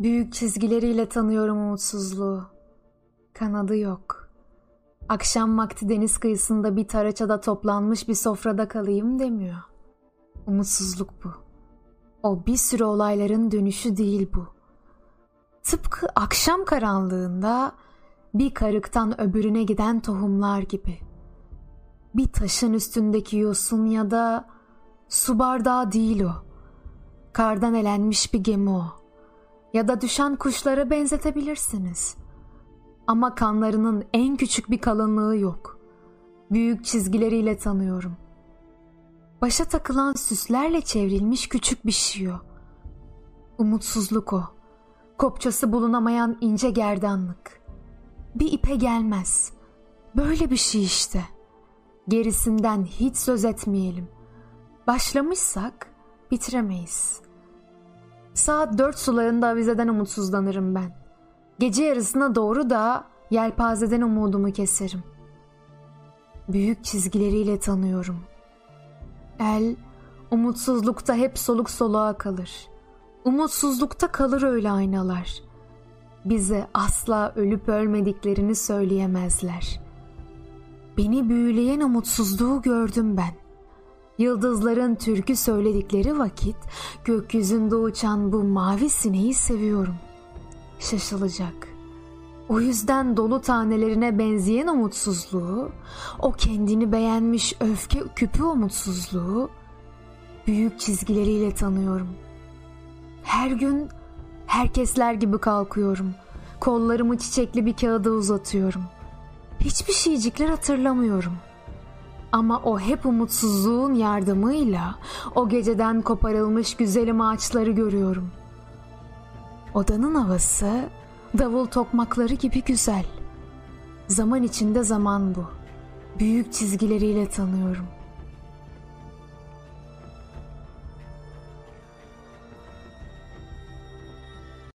Büyük çizgileriyle tanıyorum umutsuzluğu. Kanadı yok. Akşam vakti deniz kıyısında bir taraçada toplanmış bir sofrada kalayım demiyor. Umutsuzluk bu. O bir sürü olayların dönüşü değil bu. Tıpkı akşam karanlığında bir karıktan öbürüne giden tohumlar gibi.'' Bir taşın üstündeki yosun ya da su bardağı değil o. Kardan elenmiş bir gemi o. Ya da düşen kuşlara benzetebilirsiniz. Ama kanlarının en küçük bir kalınlığı yok. Büyük çizgileriyle tanıyorum. Başa takılan süslerle çevrilmiş küçük bir şey o. Umutsuzluk o. Kopçası bulunamayan ince gerdanlık. Bir ipe gelmez. Böyle bir şey işte. Gerisinden hiç söz etmeyelim. Başlamışsak bitiremeyiz. Saat dört sularında avizeden umutsuzlanırım ben. Gece yarısına doğru da yelpazeden umudumu keserim. Büyük çizgileriyle tanıyorum. El umutsuzlukta hep soluk soluğa kalır. Umutsuzlukta kalır öyle aynalar. Bize asla ölüp ölmediklerini söyleyemezler. Beni büyüleyen umutsuzluğu gördüm ben. Yıldızların türkü söyledikleri vakit gökyüzünde uçan bu mavi sineği seviyorum. Şaşılacak. O yüzden dolu tanelerine benzeyen umutsuzluğu, o kendini beğenmiş öfke küpü umutsuzluğu büyük çizgileriyle tanıyorum. Her gün herkesler gibi kalkıyorum. Kollarımı çiçekli bir kağıda uzatıyorum. Hiçbir şeycikler hatırlamıyorum. Ama o hep umutsuzluğun yardımıyla o geceden koparılmış güzelim ağaçları görüyorum. Odanın havası davul tokmakları gibi güzel. Zaman içinde zaman bu. Büyük çizgileriyle tanıyorum.